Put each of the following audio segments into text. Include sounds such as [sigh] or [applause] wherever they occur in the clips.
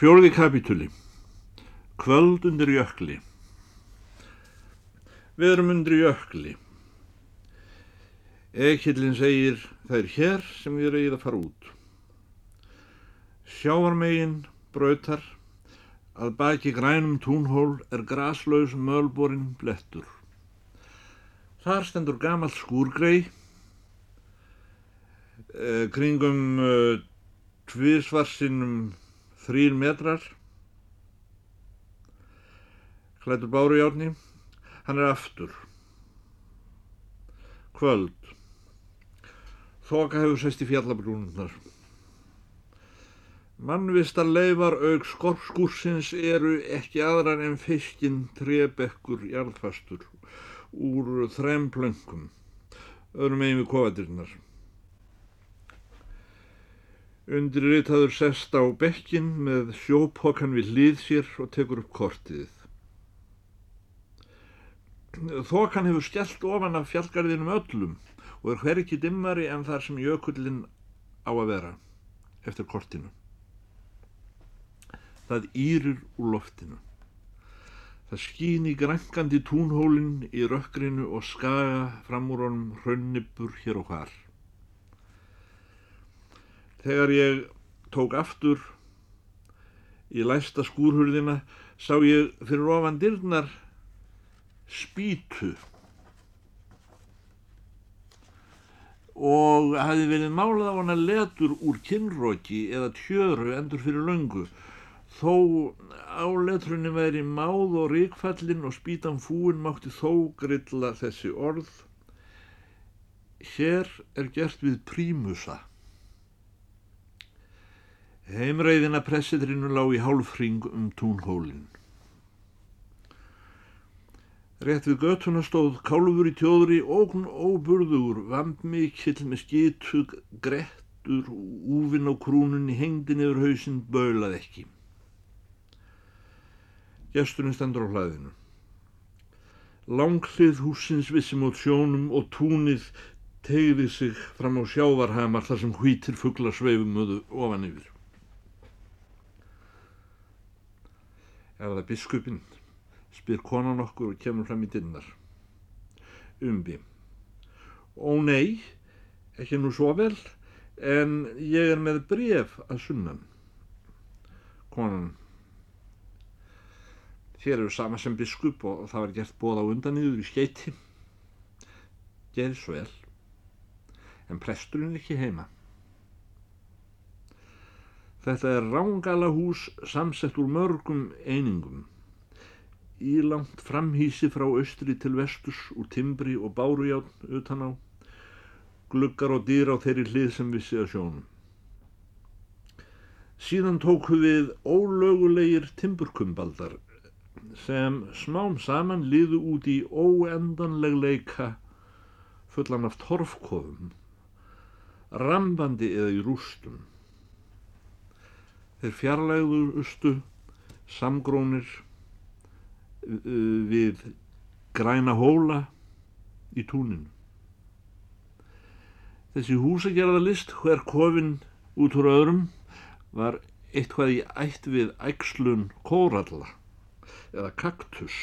Fjórði kapitúli. Kvöld undir jökli. Við erum undir jökli. Ekillin segir það er hér sem við í að fara út. Sjávarmegin brautar að baki grænum túnhól er graslaus mölborinn blettur. Þar stendur gamalt skúrgrei eh, kringum eh, tvísvarsinnum þrýr metrar. Klættur báru í átni hann er aftur. Kvöld. Þoka hefur sest í fjallabrúnunar mannvistar leifar auk skorpskúrsins eru ekki aðrar en fiskinn trebekkur jarðfastur úr þrem plöngum. Öðrum eigin við kofadirnar Undirritaður sest á bekkin með sjópokkan við hlýð sér og tekur upp kortið. Þokan hefur skellt ofan af fjallgarðinum öllum og er hver ekki dimmari en þar sem jökullin á að vera eftir kortinu. Þaðýrir úr loftinu. Það skýn í grænkandi túnhólinn í rökkrinu og skaga fram úr honum hraunnibbur hér og hvar. Þegar ég tók aftur í læsta skúrhurðina sá ég fyrir ofan dyrnar spýtu. Og hafi verið málað á hana letur úr kinnróki eða tjöru endur fyrir löngu. Þó á letrunni væri máð og ríkfallin og spýtan fúin mátti þó grilla þessi orð. Hér er gert við prímusa Heimreiðina pressitrinu lág í hálfring um túnhólinn. Rétt við göttuna stóð kálfur í tjóðri ógn óburður, vampmikill með skitu, grettur, úvinn á krúnunni, hengdi niður hausinn, baulað ekki. Gesturinn stendur á hlaðinu. Langlið húsins vissi mót sjónum og túnið tegði sig fram á sjávarhamar þar sem hvítir fuggla sveifumöðu ofan yfir. Er það biskupin? spyr konan okkur og kemur fram í dinnar. Umbi. Ó nei, ekki nú svo vel, en ég er með bref að sunnan. Konan. Þér eru sama sem biskup og það var gert bóð á undan yfir í skeiti. Gerði svo vel. En presturinn ekki heima. Þetta er rángala hús samsett úr mörgum einingum. Ílangt framhísi frá austri til vesturs úr timbri og bárujátn utan á. Gluggar og dýr á þeirri hlið sem vissi að sjónum. Síðan tóku við ólögulegir timburkumbaldar sem smám saman liðu út í óendanleg leika fullan af torfkofum, rambandi eða í rústum. Þeir fjarlægustu samgrónir við græna hóla í túninu. Þessi húsagerðalist hver kofinn út úr öðrum var eitthvað í ætt við ægslun kóralla eða kaktus.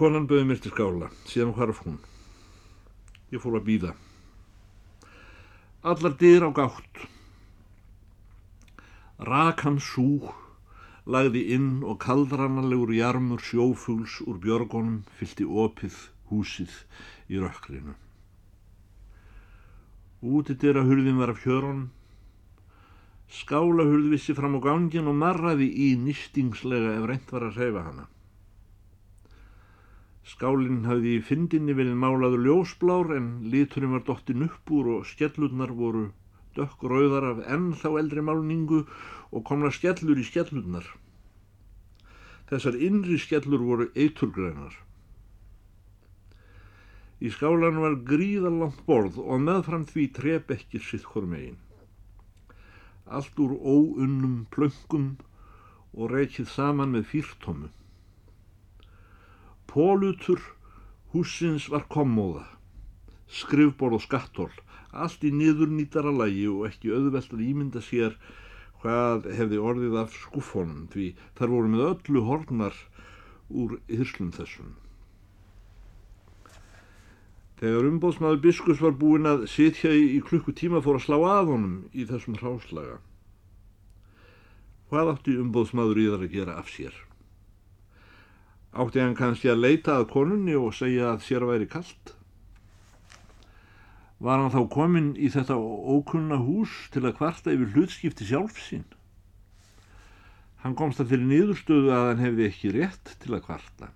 Konan bauði mér til skála, síðan hvarf hún. Ég fór að býða. Allar dyr á gátt. Rakan súg lagði inn og kaldranalegur jarmur sjófugs úr björgunum fylti opið húsið í rökkrinu. Útidera hurðin var af hjörun, skála hurðvissi fram á gangin og marraði í nýstingslega ef reynd var að reyfa hana. Skálinn hafði í fyndinni verið málaður ljósblár en liturinn var dottin upp úr og skellurnar voru dökkrauðar af ennþá eldri málningu og komna skellur í skellurnar. Þessar innri skellur voru eiturgrænar. Í skálan var gríðalangt borð og meðfram því trebekkir sitt hormegin. Allt úr óunnum plöngum og reykið saman með fýrtómu. Pólutur húsins var kommóða, skrifborð og skattól, allt í niður nýtara lagi og ekki auðvelt að ímynda sér hvað hefði orðið af skuffonum því þar voru með öllu hornar úr hyrslum þessum. Þegar umbóðsmaður biskus var búinn að sitja í klukkutíma fór að slá að honum í þessum hráslaga. Hvað átti umbóðsmaður í þar að gera af sér? Átti hann kannski að leita að konunni og segja að sér væri kallt? Var hann þá komin í þetta ókunna hús til að kvarta yfir hlutskipti sjálf sín? Hann komst að fyrir nýðurstöðu að hann hefði ekki rétt til að kvarta.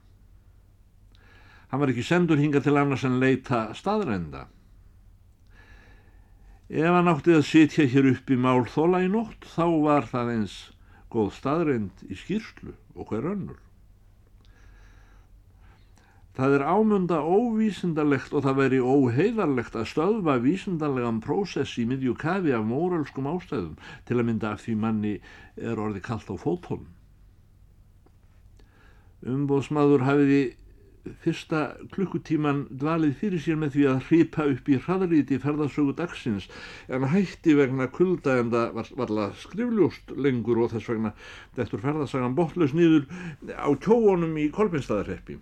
Hann var ekki sendur hinga til annars en leita staðrænda. Ef hann átti að sitja hér upp í málþóla í nótt þá var það eins góð staðrænd í skýrslu og hver önnur. Það er ámunda óvísindalegt og það veri óheiðarlegt að stöðva vísindarlegan prósess í miðjú kafi af móralskum ástæðum til að mynda af því manni er orði kallt á fótólum. Umbóðsmaður hafiði fyrsta klukkutíman dvalið fyrir sér með því að hripa upp í hraðríti ferðarsögu dagsins en hætti vegna kulda en það var varlega skrifljóst lengur og þess vegna þetta ferðarsagan botlaus nýður á kjóunum í Kolbinstaðarreppi.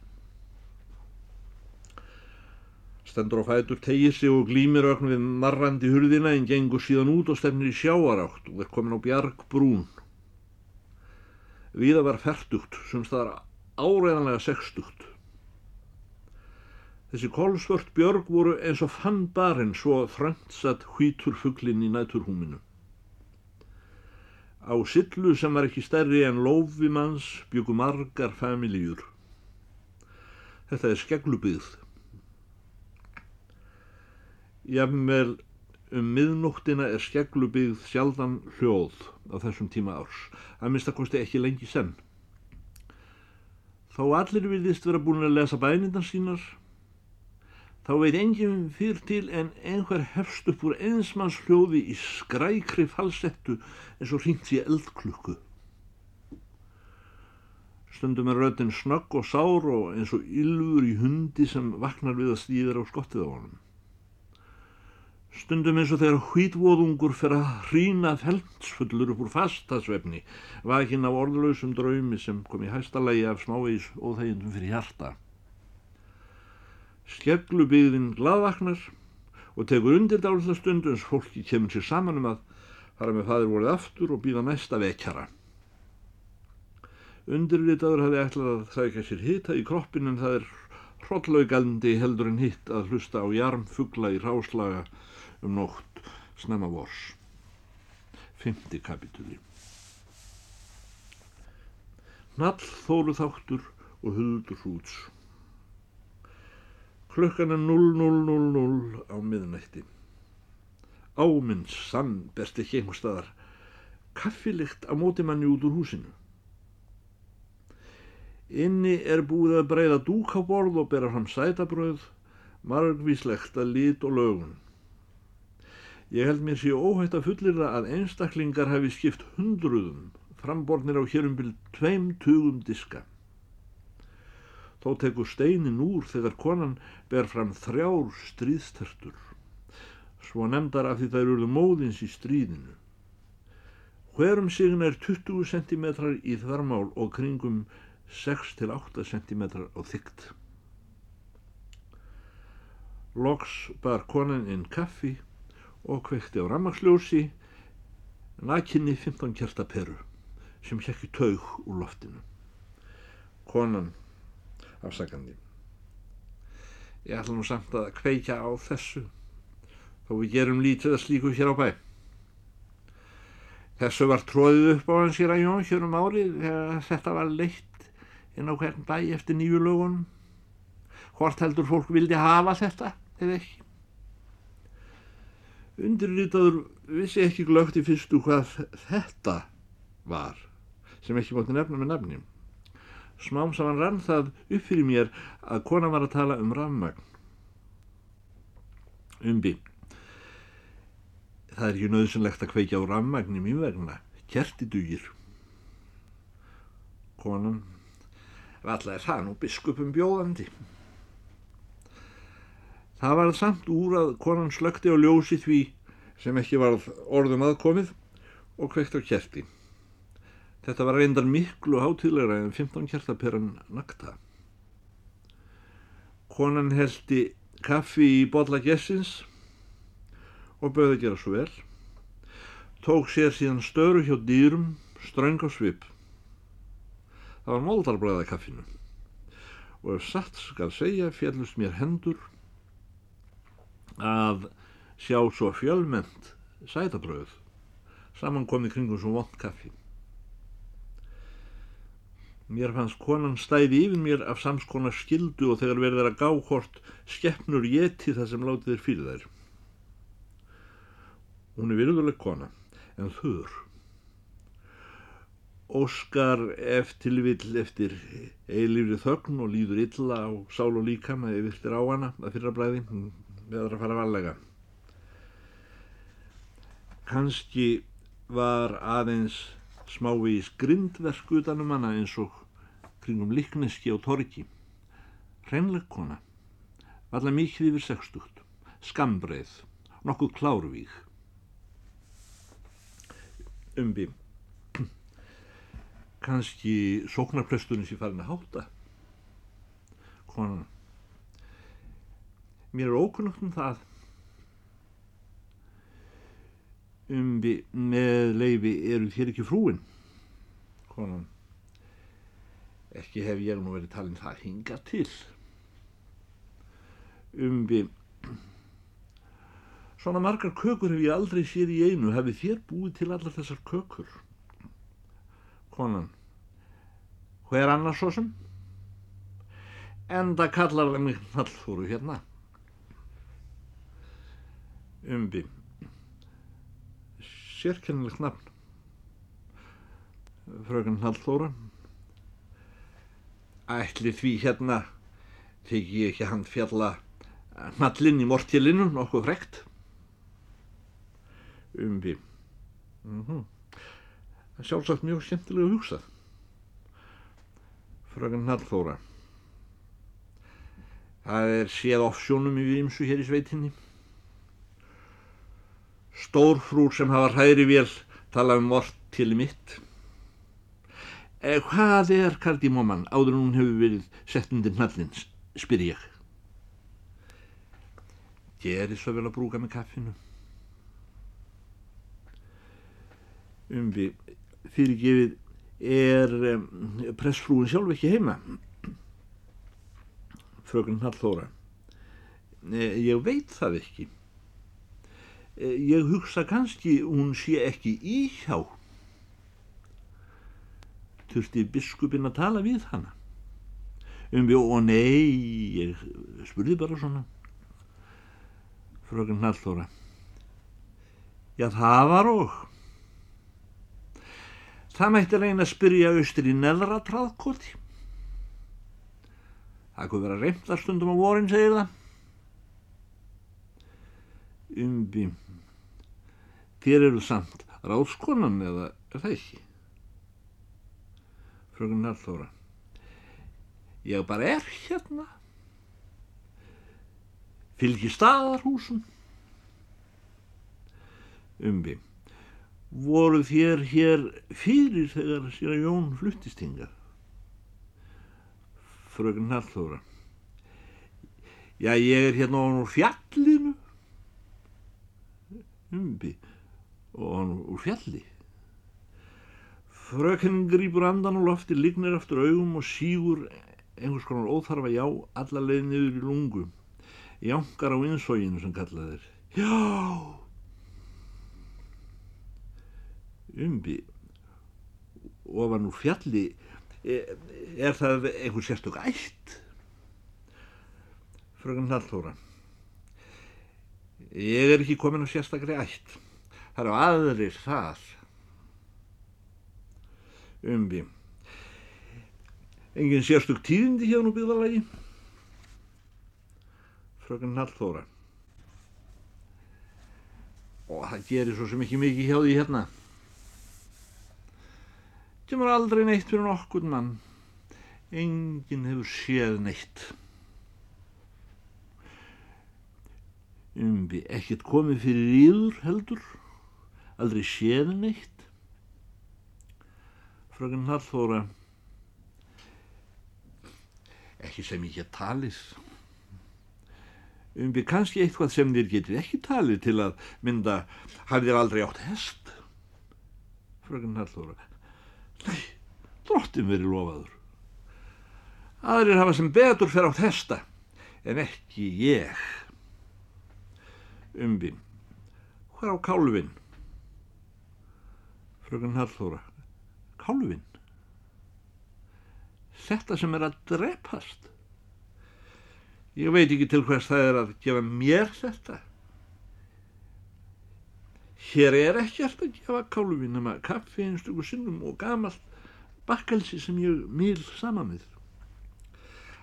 Stendur á fætur, tegir sig og glýmir ökn við marrandi hurðina en gengur síðan út og stefnir í sjáarátt og er komin á bjarg brún. Víða var færtugt, sem staðar áreðanlega sextugt. Þessi kolsvört björg voru eins og fann barinn svo þröndsatt hvítur fugglinn í næturhúminu. Á sillu sem var ekki stærri en lófimanns byggu margar familíur. Þetta er skegglubyggð. Jafnvel um miðnóttina er skegglubyggð sjaldan hljóð á þessum tíma árs. Það minnstakosti ekki lengi senn. Þá allir viðist vera búin að lesa bænindan sínar, þá veit enginn fyrir til en einhver hefst upp úr einsmanns hljóði í skrækri falsettu eins og hringt í eldklukku. Stundum er röttin snögg og sár og eins og ylfur í hundi sem vaknar við að stýðir á skottið á honum. Stundum eins og þegar hvítvoðungur fer að hrína feldsfullur upp úr fastasvefni, vakinn af orðlausum draumi sem kom í hæstalagi af smávegis óþægindum fyrir hjarta. Skeglubyggðin gladvaknar og tekur undir dálitla stundums fólki kemur sér saman um að fara með fadir vorið aftur og býða næsta vekjara. Undirritaður hafi ætlað að sækja sér hita í kroppin en það er hrollaugaldi heldur en hitt að hlusta á jarmfugla í ráslaga um nótt snemma vors. Fymti kapitúli. Nall þóru þáttur og huldur hrúts. Klukkan er 00.00 á miðnætti. Ámins sann besti ekki einhver staðar. Kaffilikt á móti manni út úr húsinu. Inni er búið að breyða dúk á borð og bera fram sætabröð, margvíslegt að lit og lögun. Ég held mér sé óhætt að fullirða að einstaklingar hafi skipt hundruðum frambornir á hérumbil tveim tugum diska. Þó tekur steinin úr þegar konan ber fram þrjár stríðstertur, svo nefndar af því það eru móðins í stríðinu. Hverum sign er 20 cm í þarmál og kringum 6-8 cm á þygt. Loks bar konan inn kaffi og kvekti á rammarsljósi nakinni 15 kjarta peru sem hjekki taug úr loftinu. Konan afsakandi. Ég ætla nú samt að kveika á þessu þó við gerum lítið að slíku hér á bæ. Þessu var tróðið upp á hans hér að jón hér um árið þegar þetta var leitt inn á hvern bæ eftir nýju lögunum. Hvort heldur fólk vildi hafa þetta eða ekki? Undirritaður vissi ekki glögt í fyrstu hvað þetta var sem ekki mátti nefna með nefni. Smám saman rann það upp fyrir mér að kona var að tala um rafmagn. Umbi. Það er ekki nöðsynlegt að kveikja á rafmagn í mjög vegna. Kerti dugir. Konan. Valla er það nú biskupum bjóðandi. Það var samt úr að konan slökti á ljósi því sem ekki var orðum aðkomið og kveikt á kerti. Þetta var reyndar miklu hátilegra en 15 kertaperan nakta. Konan heldi kaffi í botla gessins og bauði að gera svo vel. Tók sér síðan störu hjá dýrum, ströng á svip. Það var móldarblæða kaffinu og ef satt skal segja fjallust mér hendur að sjá svo fjölment sætabröð saman komið kringum svo vond kaffi. Mér fannst konan stæði yfir mér af samskona skildu og þegar verður að gá hvort skeppnur geti það sem látið er fyrir þær. Hún er virðuleg kona, en þurr. Óskar eftir vill eftir eilifri þögn og líður illa á sál og líkam eða yfirtir á hana að fyrra bræði, veður að fara varlega. Kanski var aðeins smávegis grindverk utanum hana eins og kringum likneski á torki. Hreinleg kona, valla mikið yfir sextugt, skambreið, nokkuð klárvík. Umbi, kannski sóknarpresturinn sé farin að háta. Konan, mér er ókunnugt um það. Umbi með leifi eru þér ekki frúin? Konan. Ekki hef ég nú verið talin það hinga til. Umbi svona margar kökur hef ég aldrei séð í einu. Hafið þér búið til allar þessar kökur? Konan. Hver annars svo sem? Enda kallar það mig nallfóru hérna umbi. Sérkennilegt nafn. Fröken Hallþóra. Ætli því hérna teki ég ekki hann fjalla nallinn í mortilinu nokkuð frekt. Umbi. Mm -hmm. sjálfsagt mjög skemmtilega hugsað. Fröken Hallþóra. Það er séð offsjónum í výmsu hér í sveitinni stórfrúr sem hafa hræri vél tala um vort til mitt. E, hvað er kardímóman áður hún hefur verið sett undir hnallins spyr ég. Gerir svo vel að brúka með kaffinu. Umvi fyrirgefið er um, pressfrúin sjálf ekki heima? Frökun Hallþóra e, ég veit það ekki. Eh, ég hugsa kannski hún sé ekki í hjá þurfti biskupin að tala við hana? Um við og nei ég spurði bara svona. Fröken Hallþóra. Já það var og. Það mætti reyna að spyrja austur í neðra traðkoti. Það kunne vera reynd að stundum á vorin segir það umbi þér eru samt ráðskonan eða er það ekki? Frökun Hallþóra ég bara er hérna. Fylgi staðarhúsum. Umbi voru þér hér fyrir þegar sér að Jón fluttist hinga frökun Hallþóra já ég er hérna á fjallinu umbi og hann úr fjalli. Frökinn grýpur andan og lofti, lignir eftir augum og sígur einhvers konar óþarfa já alla leið niður í lungu. Jánkar á insóginu sem kallaðir. Já! Umbi ofan úr fjalli er, er það einhver sérstök ætt? Frökinn Hallþóra. Ég er ekki komin á sérstakri ætt. Það eru aðrir það. Umbi. Engin sérstök tíðindi hjá nú byggðalagi. Fröken Hallþóra. Og það gerir svo sem ekki mikið hjá því hérna. Kemur aldrei neitt fyrir nokkur mann. Engin hefur séð neitt. Umbi ekkert komið fyrir íður heldur? Aldrei séð neitt? Fröken Hallþóra ekki sem ég get talið. Um við kannski eitthvað sem þér getur ekki talið til að mynda hafið þér aldrei átt hest? Fröken Hallóra nei, drottin verið lofaður. Aðrir hafa sem betur fyrir átt hesta en ekki ég umbi hver á kálvin fröken Hallóra kálvin þetta sem er að drepast? Ég veit ekki til hvers það er að gefa mér þetta. Hér er ekkert að gefa kálufinn nema kaffi einstaklega sinnum og gamalt bakkelsi sem ég mýl saman með.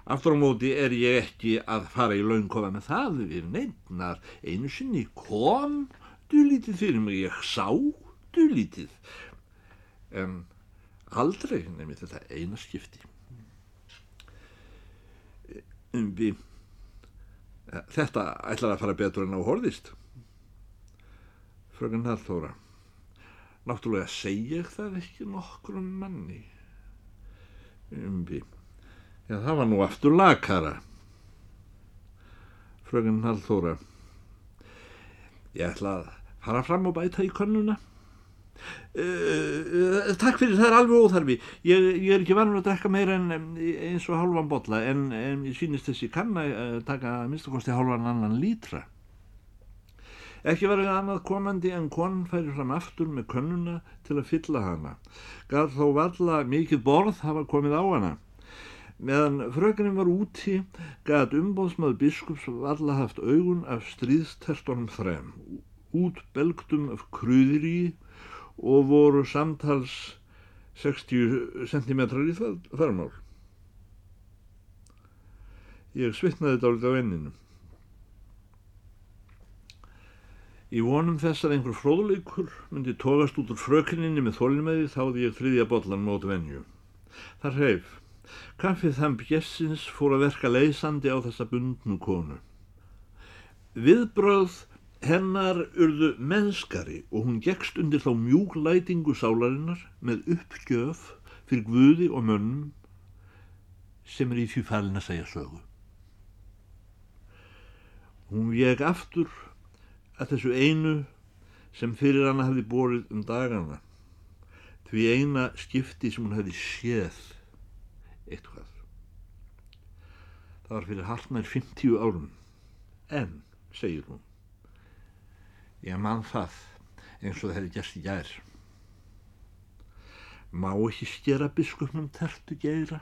Aftur á móti er ég ekki að fara í launkofa með það við nefnar einu sinni kom dulítið fyrir mig, ég sá dulítið en aldrei nefnir þetta eina skipti. Um við Þetta ætlar að fara betur en á horðist. Fröken Hallþóra. Náttúrulega segja ég það ekki nokkrum manni. Umbi. Já, það var nú aftur lakara. Fröken Hallþóra. Ég ætla að fara fram og bæta í könnuna. Uh, takk fyrir það er alveg óþarfi ég, ég er ekki vanur að drekka meira en eins og hálfan botla en, en ég sýnist þessi kann að uh, taka minnstakosti hálfan annan lítra ekki verið annað komandi en konn færi fram aftur með könnuna til að fylla hana gaf þó valla mikið borð hafa komið á hana meðan fröknum var úti gaf umbóðsmaður biskups valla haft augun af stríðstertunum þrem út belgdum af krúðir í og voru samtals 60 cm í þarmál. Ég svitnaði dálítið á enninu. Í vonum þess að einhver fróðleikur myndi tókast út úr frökninni með þólinnmæði þáði ég þriðja bollan mót venju. Það hreif. Kaffið þann bjessins fór að verka leysandi á þessa bundnu konu. Viðbröð Hennar urðu mennskari og hún gegst undir þá mjúglætingu sálarinnar með uppgjöf fyrir guði og mönnum sem er í því fælin að segja sögu. Hún veg aftur að þessu einu sem fyrir hana hefði borið um dagana því eina skipti sem hún hefði séð eitthvað. Það var fyrir hartnær 50 árum en, segir hún, Ég mann það eins og það hefði gert í gær. Má ekki skera biskupnum tertu gæra?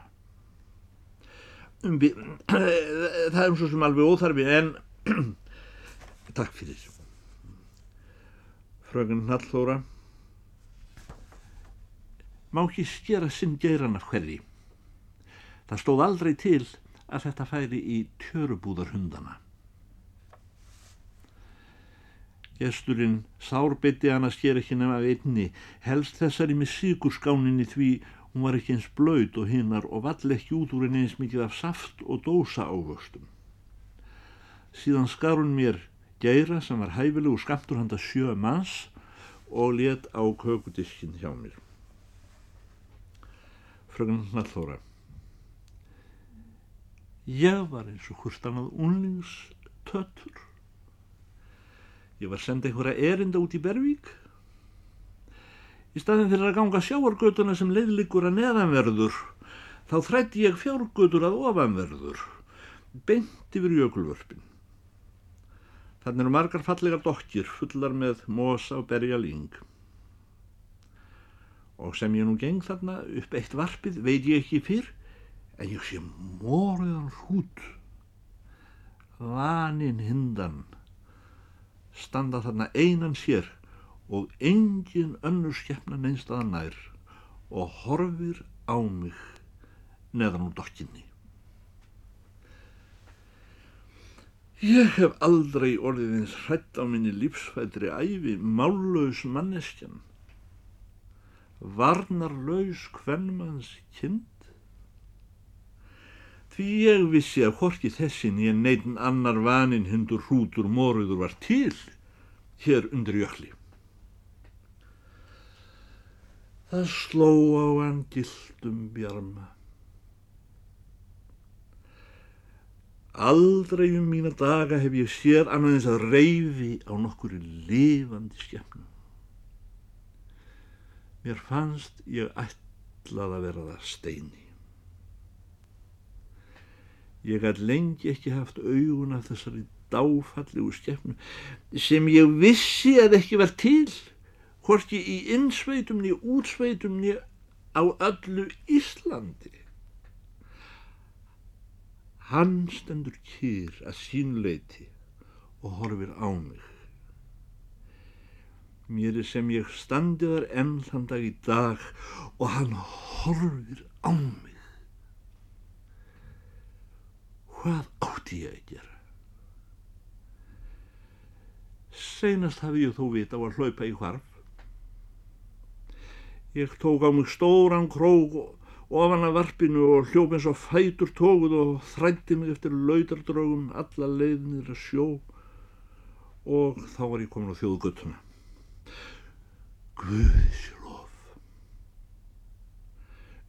Um, [clears throat] það er um svo sem alveg óþarfi en [clears throat] takk fyrir. Frögun Hallóra má ekki skera sinn gæran af hverji. Það stóð aldrei til að þetta færi í tjörubúðar hundana. Gesturinn sárbytti hann að skera ekki nefn af einni, helst þessari með síkurskáninni því hún var ekki eins blöyt og hinnar og vall ekki út úr henni eins mikið af saft og dósa ávöxtum. Síðan skar hún mér gæra sem var hæfilegu skamtur handa sjö manns og let á kökudiskin hjá mér. Frögn Nallóra Ég var eins og hurstanað unlingstötur Ég var sendið einhverja erinda út í Bervík. Í staðin fyrir að ganga sjáargötuna sem leiðlikur að neðanverður, þá þrætti ég fjárgötur að ofanverður, beint yfir jökulvörpin. Þannig eru margar fallegar dokkir fullar með mosa og berja ling. Og sem ég nú geng þarna upp eitt varpið veit ég ekki fyrr, en ég sé morðan hrút, vaninn hindan, standa þarna einan sér og engin önnur skeppna neinstaða nær og horfir á mig neðan úr dokkinni. Ég hef aldrei orðið eins hrætt á minni lífsfættri æfi mállaus manneskjan, varnarlaus hvernmanns kind, Því ég vissi að horki þessin ég neitin annar vanin hundur hrútur móruður var til hér undir jökli. Það sló á hann gildum bjarma. Aldrei um mína daga hef ég séð annað eins að reyfi á nokkuri lifandi skefnum. Mér fannst ég ætlað að vera það steini. Ég gæti lengi ekki haft augun af þessari dáfallegu skefnu sem ég vissi að ekki var til, hvorki í innsveitum niður útsveitum niður á öllu Íslandi. Hann stendur kýr að sínleiti og horfir á mig. Mér er sem ég standi þar enn þann dag í dag og hann horfir á mig. Hvað átti ég að gera? Seinast hafi ég þó vita á að hlaupa í hvarf. Ég tók á mig stóran krók ofan af varpinu og hljóp eins og fætur tókuð og þrætti mig eftir laudardrögum alla leiðinir að sjó og þá var ég komin á þjóðgötuna. Guðslof.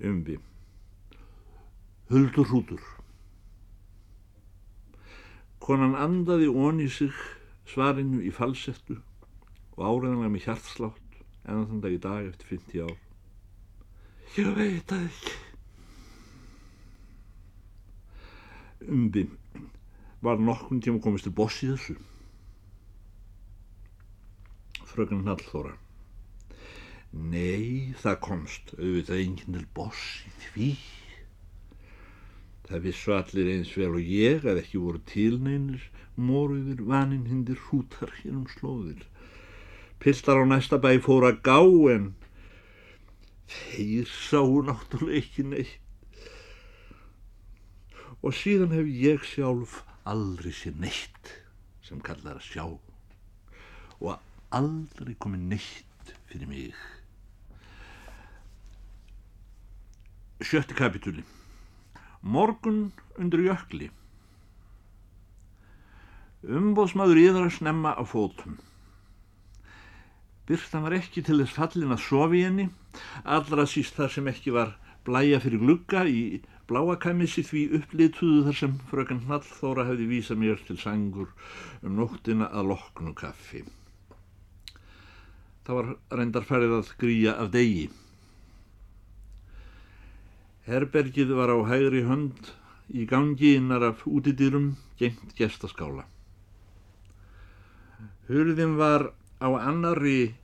Umbi. Huldur hrútur. Konan andaði onni sig svarinu í falsettu og áreðanlega með hjartslátt en þann dag í dag eftir 50 ár. Ég veit að ekki. Umbi var nokkun tíma komist til boss í þessu. Fröken Nallþóra. Nei, það komst auðvitað enginn til boss í því. Það vissu allir eins vel og ég að ekki voru tilneinir moruður vaninn hindir hrútar hér um slóðir. Piltar á næsta bæ fóra gá en Þeir sáu náttúrulega ekki neitt. Og síðan hef ég sjálf aldrei sér neitt sem kallar að sjá og aldrei komið neitt fyrir mig. Sjötti kapitúli. Morgun undir jökli. Umbóðsmaður yðar að snemma á fótum. Byrtan var ekki til þess fallin að sofi henni, allra síst þar sem ekki var blæja fyrir glugga í bláakæmissi því upplituðu þar sem fröken Hnallþóra hefði vísað mér til sangur um nóttina að loknu kaffi. Það var reyndarfærið að gríja af degi. Herbergið var á hægri hönd í gangi innar af útidýrum gengt gestaskála. Hurðin var á annari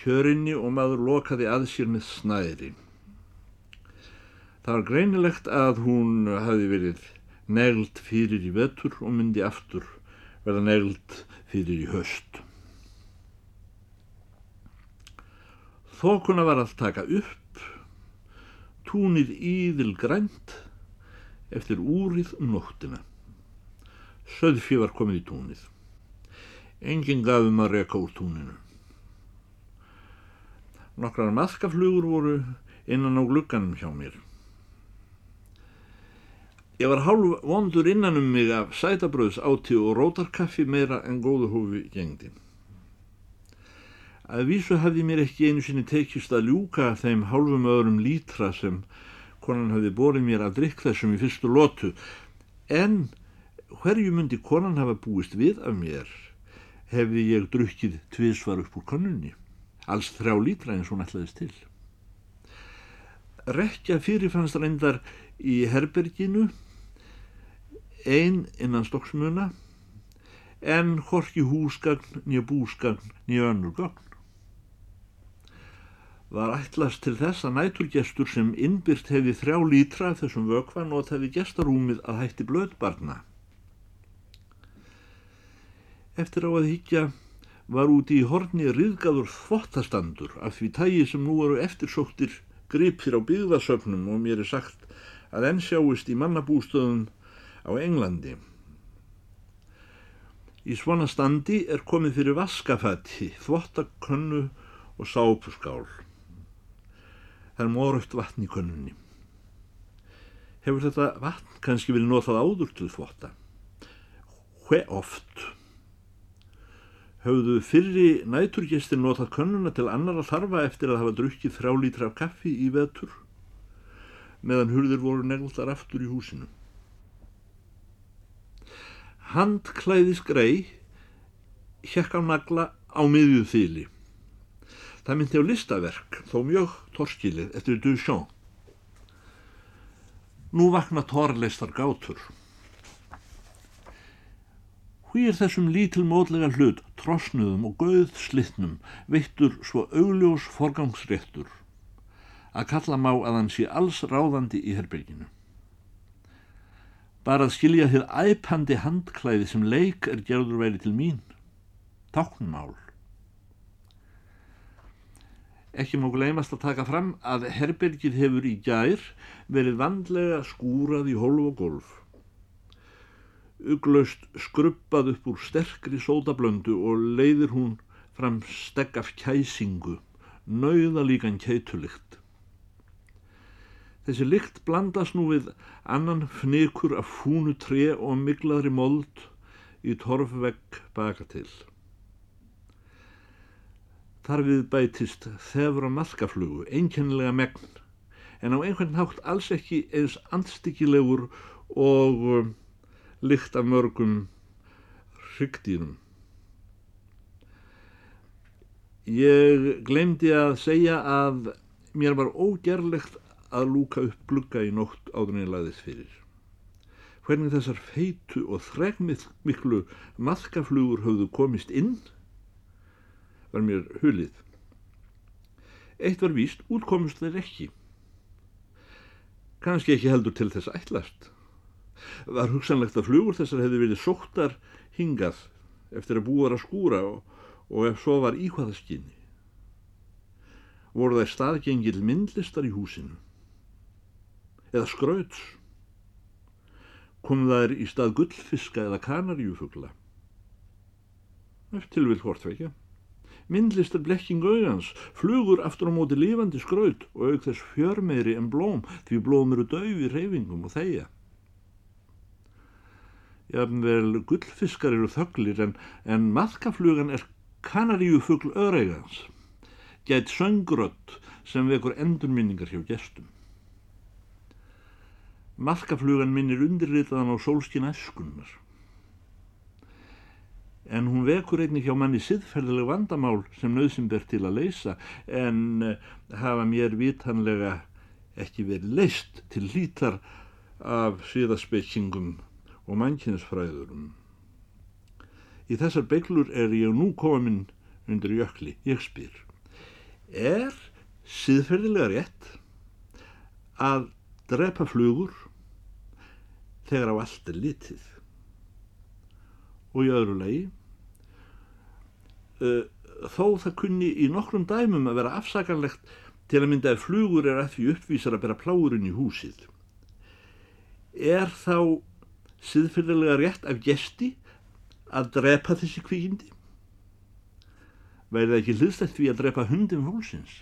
hjörinni og maður lokaði að sér með snæri. Það var greinilegt að hún hafi verið negld fyrir í vetur og myndi aftur verða negld fyrir í höst. Þókuna var að taka upp, túnið íðil grænt eftir úrið um nóttina. Söðfi var komið í túnið. Engin gafum að reka úr túninu. Nokkrar maðkaflugur voru innan á glugganum hjá mér. Ég var hálf vondur innan um mig af sætabröðs áti og rótarkaffi meira en góðu hófi gengdi. Að vísu hafði mér ekki einu sinni tekist að ljúka þeim hálfum öðrum lítra sem konan hafði borið mér að drikk þessum í fyrstu lotu, en hverju myndi konan hafa búist við af mér hefði ég drukkið tviðsvar upp úr konunni, alls þrjá lítra eins og hún ætlaðist til. Rekja fyrirfannst reyndar í herberginu, ein innan stokksmuna, en horki húsgagn, nýja búsgagn, nýja önnur gagn. Var ætlast til þess að næturgestur sem innbyrt hefði þrjá lítra þessum vökvan og það hefði gestarúmið að hætti blöðbarna. Eftir á að higgja var úti í horni riðgaður þvottastandur af því tægi sem nú eru eftirsóttir gripir á byggðasöfnum og mér er sagt að enn sjáist í mannabústöðum á Englandi. Í svona standi er komið fyrir vaskafætti, þvottakönnu og sápuskál. Það er morugt vatn í könnunni. Hefur þetta vatn kannski verið notað áður til þvotta? Hve oft? höfðu fyrri næturgestir notað könnuna til annara þarfa eftir að hafa drukkið þrjá lítra af kaffi í vetur meðan hurðir voru negltar aftur í húsinu. Handklæðis grei hjekk á nagla á miðjuð þýli. Það myndi á listaverk, þó mjög torskilið, eftir Duchamp. Nú vakna torleistar gátur. Hví er þessum lítilmótlega hlut, trosnuðum og gauð slittnum, veittur svo augljós forgangsréttur, að kalla má að hann sé alls ráðandi í herbyrginu. Bara að skilja þið æpandi handklæði sem leik er gerður væri til mín. Táknmál. Ekki má gleymast að taka fram að herbergið hefur í gær verið vandlega skúrað í hólf og golf. Uglöst skrubbað upp úr sterkri sótablöndu og leiðir hún fram stegg af kæsingu, nauða líkan kætulikt. Þessi lykt blandast nú við annan fnikur af fúnu tre og miglaðri mold í torfvegg baka til. Þar við bætist þefur á maðkaflugu, einkennilega megn, en á einhvern hátt alls ekki eins andstykkilegur og um, lykt af mörgum hryggdýrum. Ég glemdi að segja að mér var ógerlegt að lúka upp glugga í nótt áður en ég laðist fyrir. Hvernig þessar feitu og þregmiklu maðkaflugur höfðu komist inn var mér hulið. Eitt var víst, útkomust þeir ekki. Kanski ekki heldur til þess ætlast. Var hugsanlegt að flugur þessar hefði verið sóttar hingað eftir að búa að skúra og, og ef svo var íkvaðaskinni. Voru þær staðgengil myndlistar í húsinu eða skrauts kom þær í stað gullfiska eða kanaríufugla eftir vil hvort vekja myndlistar blekking augans flugur aftur á móti lífandi skraut og auk þess fjörmeiri en blóm því blóm eru döf í reyfingum og þeia jáfnvel gullfiskar eru þöglir en, en maðkaflugan er kanaríufugl öreigans. Gæt söngrött sem vekur endurminningar hjá gestum. Maðkaflugan minnir undirritaðan á sólskin æskunnar. En hún vekur einnig hjá manni siðferðileg vandamál sem nöðsum ber til að leysa en eh, hafa mér vitanlega ekki verið leist til lítar af síðaspekingum og mannkynsfræðurum. Í þessar beiglur er ég nú komin undir jökli, ég spyr. Er síðferðilega rétt að drepa flugur þegar á allt er litið og í öðru lagi uh, þó það kunni í nokkrum dæmum að vera afsakanlegt til að mynda að flugur er að því uppvísar að bera pláurinn í húsið. Er þá siðfyrðilega rétt af gesti að drepa þessi kvíkindi væri það ekki hlustætt við að drepa hundin fólksins